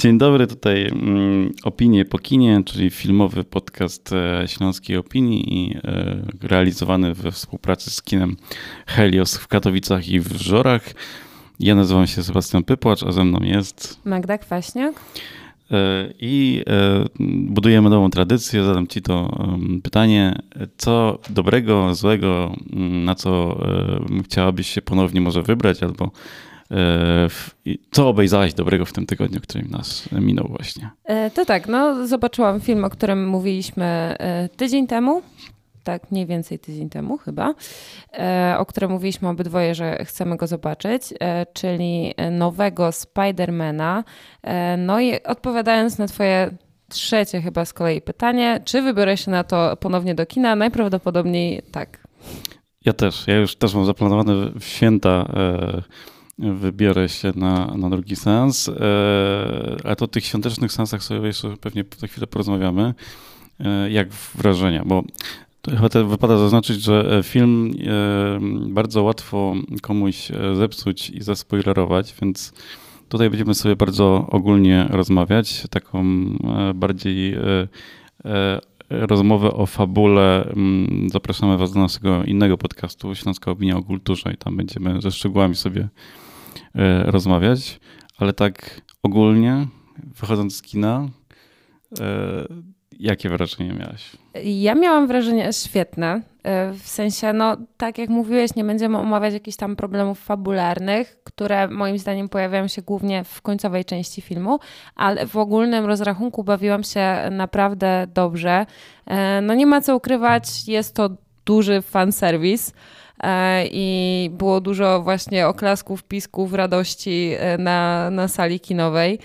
Dzień dobry, tutaj mm, Opinie po kinie, czyli filmowy podcast e, Śląskiej Opinii i e, realizowany we współpracy z kinem Helios w Katowicach i w Żorach. Ja nazywam się Sebastian Pypłacz, a ze mną jest... Magda Kwaśniak. E, I budujemy nową tradycję. Zadam Ci to pytanie, co dobrego, złego, mm, na co chciałabyś się ponownie może wybrać albo co obejrzałaś dobrego w tym tygodniu, który nas minął właśnie? E, to tak, no zobaczyłam film, o którym mówiliśmy e, tydzień temu, tak mniej więcej tydzień temu chyba, o którym mówiliśmy obydwoje, że chcemy go zobaczyć, czyli nowego Spidermana. No i odpowiadając na twoje trzecie chyba z kolei pytanie, czy wybiorę się na to ponownie do kina? Najprawdopodobniej tak. Ja też. Ja już też mam zaplanowane święta wybiorę się na, na drugi sens. E, ale to o tych świątecznych sensach sobie jeszcze pewnie za chwilę porozmawiamy. E, jak wrażenia, bo chyba te wypada zaznaczyć, że film e, bardzo łatwo komuś zepsuć i zaspoilerować, więc tutaj będziemy sobie bardzo ogólnie rozmawiać, taką bardziej rozmowę o fabule. Mm, zapraszamy Was do naszego innego podcastu Śląska Opinia o Kulturze i tam będziemy ze szczegółami sobie rozmawiać, ale tak ogólnie, wychodząc z kina, e, jakie wrażenie miałaś? Ja miałam wrażenie świetne. E, w sensie, no tak jak mówiłeś, nie będziemy omawiać jakichś tam problemów fabularnych, które moim zdaniem pojawiają się głównie w końcowej części filmu, ale w ogólnym rozrachunku bawiłam się naprawdę dobrze. No nie ma co ukrywać, jest to duży fanserwis. E, i było dużo właśnie oklasków, pisków, radości e, na, na sali kinowej.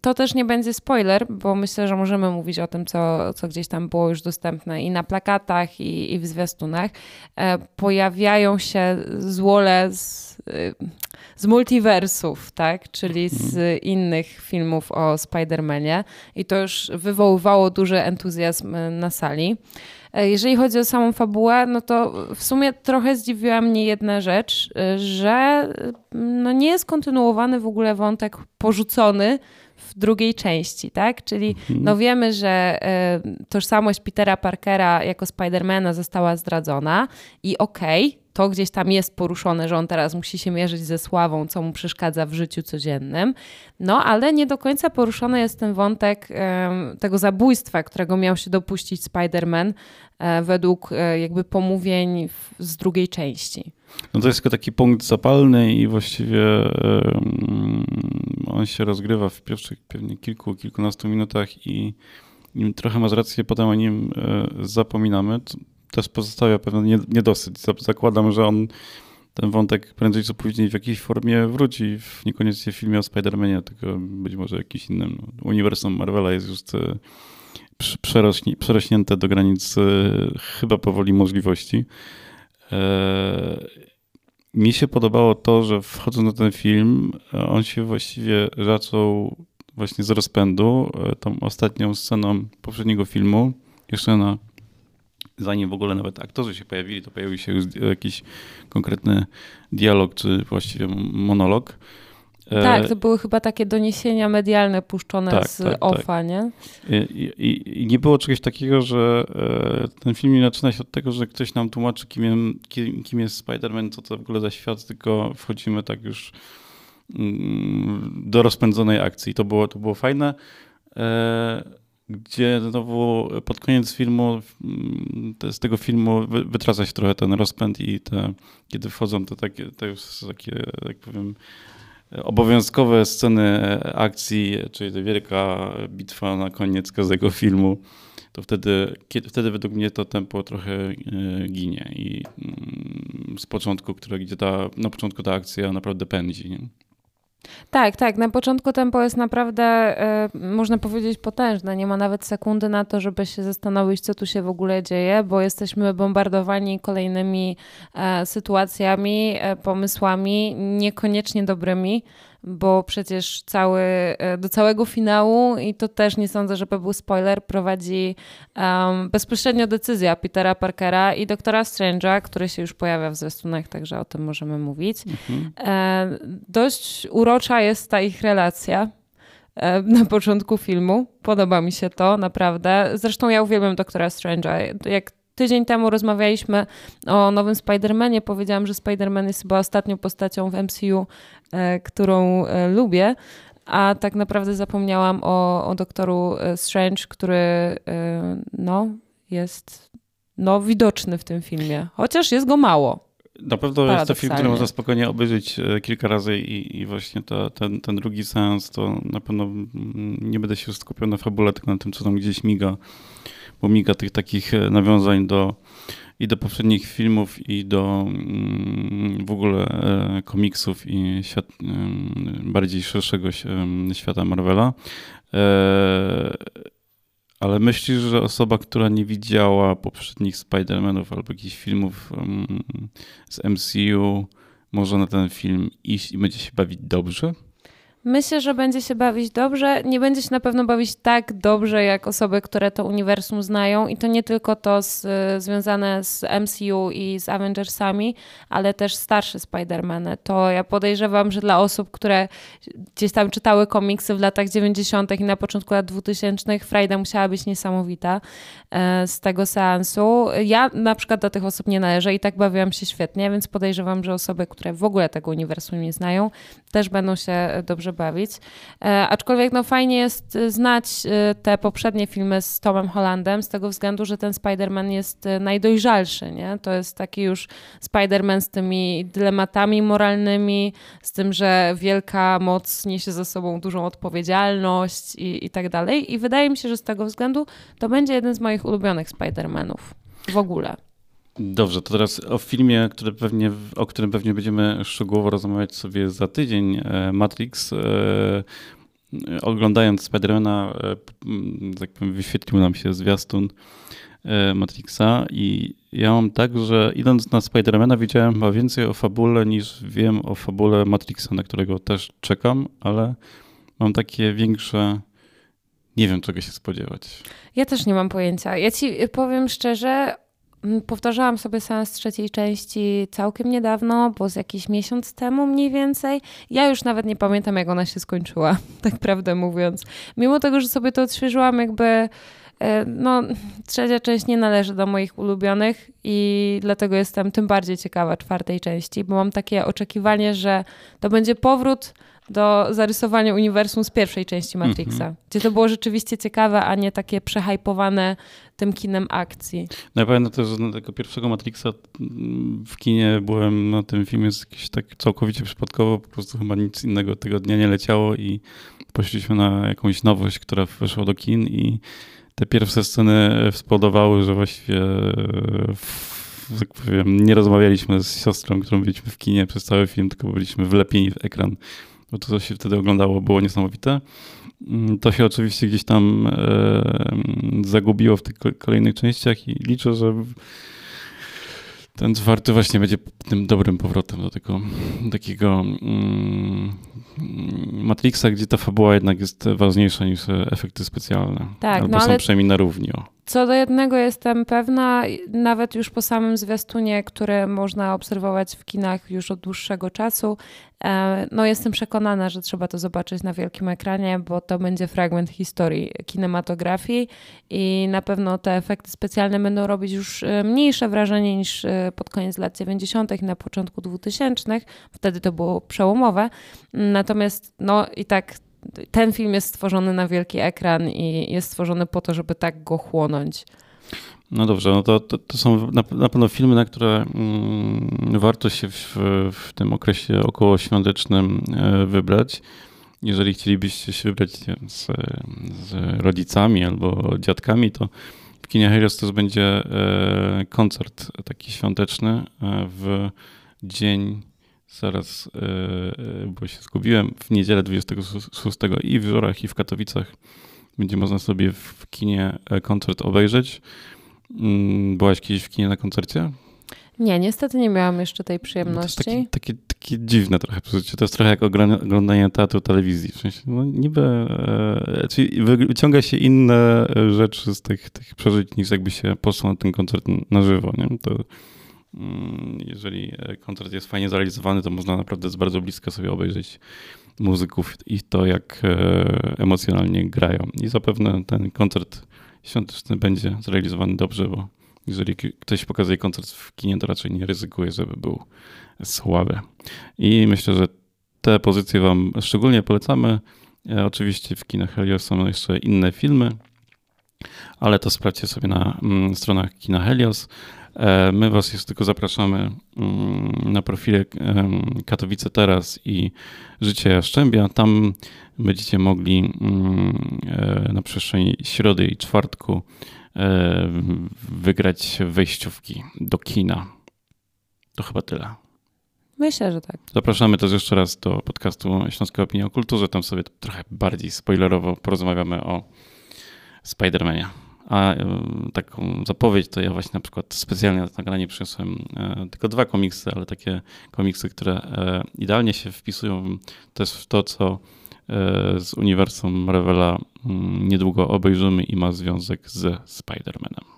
To też nie będzie spoiler, bo myślę, że możemy mówić o tym, co, co gdzieś tam było już dostępne i na plakatach, i, i w zwiastunach. E, pojawiają się złole z, z multiversów, tak? czyli z mhm. innych filmów o Spider-Manie, i to już wywoływało duży entuzjazm na sali. E, jeżeli chodzi o samą fabułę, no to w sumie trochę zdziwiła mnie jedna rzecz, e, że e, no nie jest kontynuowany w ogóle wątek porzucony w drugiej części, tak? Czyli mhm. no wiemy, że tożsamość Petera Parkera jako Spidermana została zdradzona i okej, okay, to gdzieś tam jest poruszone, że on teraz musi się mierzyć ze sławą, co mu przeszkadza w życiu codziennym. No, ale nie do końca poruszony jest ten wątek tego zabójstwa, którego miał się dopuścić Spider-Man e, według e, jakby pomówień z drugiej części. No to jest tylko taki punkt zapalny i właściwie on się rozgrywa w pierwszych pewnie kilku, kilkunastu minutach i trochę masz rację, potem o nim e, zapominamy też pozostawia pewien niedosyt. Zakładam, że on ten wątek prędzej czy później w jakiejś formie wróci, w, niekoniecznie w filmie o Spider-Manie, tylko być może jakimś innym. Uniwersum Marvela jest już e, przerośnięte do granic e, chyba powoli możliwości. E, mi się podobało to, że wchodząc na ten film, on się właściwie zaczął właśnie z rozpędu, tą ostatnią sceną poprzedniego filmu, jeszcze na zanim w ogóle nawet aktorzy się pojawili, to pojawił się już jakiś konkretny dialog, czy właściwie monolog. E, tak, to były chyba takie doniesienia medialne puszczone tak, z tak, OFA, tak. nie? I, i, I, nie było czegoś takiego, że e, ten film nie zaczyna się od tego, że ktoś nam tłumaczy, kim, kim, kim jest Spider-Man, co to w ogóle za świat, tylko wchodzimy tak już mm, do rozpędzonej akcji. To było, to było fajne. Gdzie znowu pod koniec filmu, mm, z tego filmu wytraca się trochę ten rozpęd i te, kiedy wchodzą te takie, to już takie, jak powiem, obowiązkowe sceny akcji, czyli ta wielka bitwa na koniec każdego filmu, to wtedy, kiedy, wtedy według mnie to tempo trochę e, ginie i mm, z początku, które, gdzie ta, na początku ta akcja naprawdę pędzi. Nie? Tak, tak. Na początku tempo jest naprawdę, y, można powiedzieć, potężne. Nie ma nawet sekundy na to, żeby się zastanowić, co tu się w ogóle dzieje, bo jesteśmy bombardowani kolejnymi y, sytuacjami, y, pomysłami, niekoniecznie dobrymi bo przecież cały, e, do całego finału, i to też nie sądzę, żeby był spoiler, prowadzi um, bezpośrednio decyzja Petera Parkera i doktora Strange'a, który się już pojawia w zwiastunach, także o tym możemy mówić. Mhm. E, dość urocza jest ta ich relacja. e, na początku filmu. Podoba mi się to, naprawdę. Zresztą ja uwielbiam Doktora Strange'a. Jak tydzień temu rozmawialiśmy o nowym Spider-Manie, powiedziałam, że Spider-Man jest chyba ostatnią postacią w MCU, e, którą e, lubię. A tak naprawdę zapomniałam o, o doktoru Strange, który no, jest no, widoczny w tym filmie, chociaż jest go mało. Na pewno jest to film, który można spokojnie obejrzeć e, kilka razy i, i właśnie to, ten, ten drugi sens to na pewno mm, nie będę się skupiał na fabule, tylko na tym, co tam gdzieś miga, bo tych takich e, nawiązań do i do poprzednich filmów i do mm, w ogóle e, komiksów i świat, bardziej szerszego świata Marvela. Ale myślisz, że osoba, która nie widziała poprzednich Spider-Manów albo jakichś filmów z MCU, może na ten film iść i będzie się bawić dobrze? Myślę, że będzie się bawić dobrze. Nie będzie się na pewno bawić tak dobrze, jak osoby, które to uniwersum znają. I to nie tylko to z, związane z MCU i z Avengersami, ale też starsze Spider-Many. To ja podejrzewam, że dla osób, które gdzieś tam czytały komiksy w latach 90. i na początku lat 2000, frajda musiała być niesamowita e, z tego seansu. Ja na przykład do tych osób nie należę i tak bawiłam się świetnie, więc podejrzewam, że osoby, które w ogóle tego uniwersum nie znają, też będą się dobrze bawić. E, aczkolwiek no, fajnie jest e, znać e, te poprzednie filmy z Tomem Hollandem, z tego względu, że ten Spider-Man jest najdojrzalszy. Nie? To jest taki już Spider-Man z tymi dylematami moralnymi, z tym, że wielka moc niesie ze sobą dużą odpowiedzialność i, i tak dalej. I wydaje mi się, że z tego względu to będzie jeden z moich ulubionych Spider-Manów w ogóle. Dobrze, to teraz o filmie, który pewnie, o którym pewnie będziemy szczegółowo rozmawiać sobie za tydzień. E, Matrix. E, oglądając Spidermana, e, tak powiem, wyświetlił nam się zwiastun Matrixa i ja mam tak, że idąc na Spidermana widziałem chyba więcej o fabule niż wiem o fabule Matrixa, na którego też czekam, ale mam takie większe nie wiem, czego się spodziewać. Ja też nie mam pojęcia. Ja ci powiem szczerze, powtarzałam sobie seans trzeciej części całkiem niedawno, bo z jakiś miesiąc temu mniej więcej. Ja już nawet nie pamiętam, jak ona się skończyła, tak prawdę mówiąc. Mimo tego, że sobie to odświeżyłam, jakby e, no, trzecia część nie należy do moich ulubionych i dlatego jestem tym bardziej ciekawa czwartej części, bo mam takie oczekiwanie, że to będzie powrót do zarysowania uniwersum z pierwszej części Matrixa, mm -hmm. gdzie to było rzeczywiście ciekawe, a nie takie przehypowane tym kinem akcji. No ja pamiętam też, że na tego pierwszego Matrixa mm, w kinie byłem na tym filmie jakiś tak całkowicie przypadkowo, po prostu chyba nic innego tego dnia nie leciało i poszliśmy na jakąś nowość, która weszła do kin i te pierwsze sceny spowodowały, że właściwie tak powiem, nie rozmawialiśmy z siostrą, którą byliśmy w kinie przez cały film, tylko byliśmy wlepieni w ekran bo to, co się wtedy oglądało, było niesamowite. Mm, to się oczywiście gdzieś tam e, zagubiło w tych kolejnych częściach i liczę, że ten czwarty właśnie będzie tym dobrym powrotem do tego takiego mm, Matrixa, gdzie ta fabuła jednak jest ważniejsza niż efekty specjalne. Tak, Albo no są przynajmniej na równi. O. Co do jednego jestem pewna, nawet już po samym zwiastunie, który można obserwować w kinach już od dłuższego czasu, e, no jestem przekonana, że trzeba to zobaczyć na wielkim ekranie, bo to będzie fragment historii kinematografii i na pewno te efekty specjalne będą robić już e, mniejsze wrażenie niż e, pod koniec lat 90. i na początku 2000. Wtedy to było przełomowe. Natomiast no i tak ten film jest stworzony na wielki ekran i jest stworzony po to, żeby tak go chłonąć. No dobrze, no to, to, to są na, na, pewno filmy, na które mm, warto się w, w tym okresie okołoświątecznym e, wybrać. Jeżeli chcielibyście się wybrać z, z rodzicami albo dziadkami, to w kinie to będzie e, koncert taki świąteczny e, w dzień zaraz, e, e, bo się zgubiłem, w niedzielę 26 i w Żorach, i w Katowicach będzie można sobie w kinie e, koncert obejrzeć. Mm, byłaś kiedyś w kinie na koncercie? Nie, niestety nie miałam jeszcze tej przyjemności. to jest takie, takie, takie dziwne trochę przeżycie. To jest trochę jak oglądanie teatru telewizji. W sensie, no niby, e, czyli wyciąga się inne rzeczy z tych, tych przeżyć niż jakby się poszło na ten koncert na żywo. Nie? To, jeżeli koncert jest fajnie zrealizowany, to można naprawdę z bardzo bliska sobie obejrzeć muzyków i to, jak emocjonalnie grają. I zapewne ten koncert świąteczny będzie zrealizowany dobrze, bo jeżeli ktoś pokazuje koncert w kinie, to raczej nie ryzykuje, żeby był słaby. I myślę, że te pozycje Wam szczególnie polecamy. E, oczywiście w kinach Helios są jeszcze inne filmy, ale to sprawdźcie sobie na mm, stronach Kina Helios. E, my Was już tylko zapraszamy mm, na profile Katowice Teraz i Życie Jaszczębia. Tam będziecie mogli mm, e, na przestrzeni środy i czwartku wygrać wejściówki do kina. To chyba tyle. Myślę, że tak. Zapraszamy też jeszcze raz do podcastu Śląska Opinia o Kulturze. Tam sobie trochę bardziej spoilerowo porozmawiamy o Spider-Manie. A e, taką zapowiedź to ja właśnie na przykład specjalnie na nagranie przyniosłem e, tylko dwa komiksy, ale takie komiksy, które e, idealnie się wpisują też w to, co z uniwersum Marvela mm, niedługo obejrzymy i ma związek z Spider-Manem.